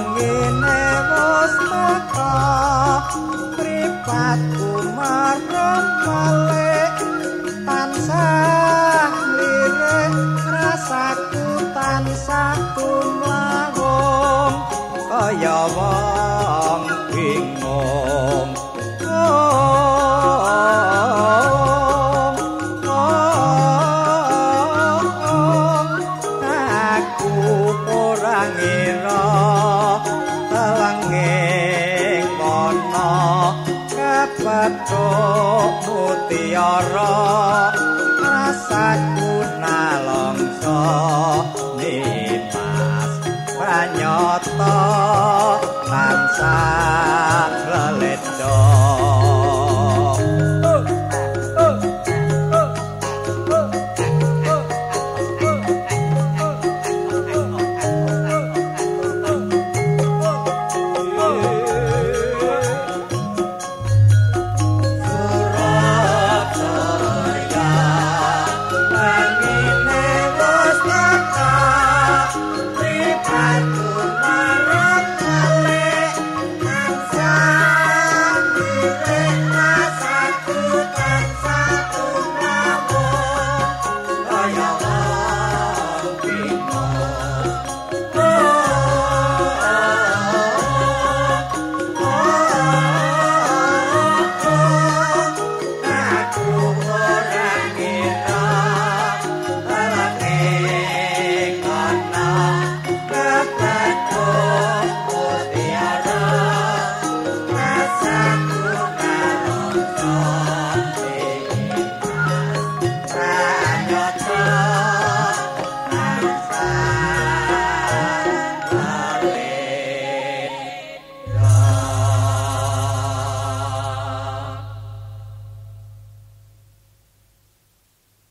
Wangine wos meka Pripat kumar rempale Tansah lire Rasaku tansah kumlahong Kaya wong bingung. Kepethuk mutiara rasaku nalongso nimas pranyata tansah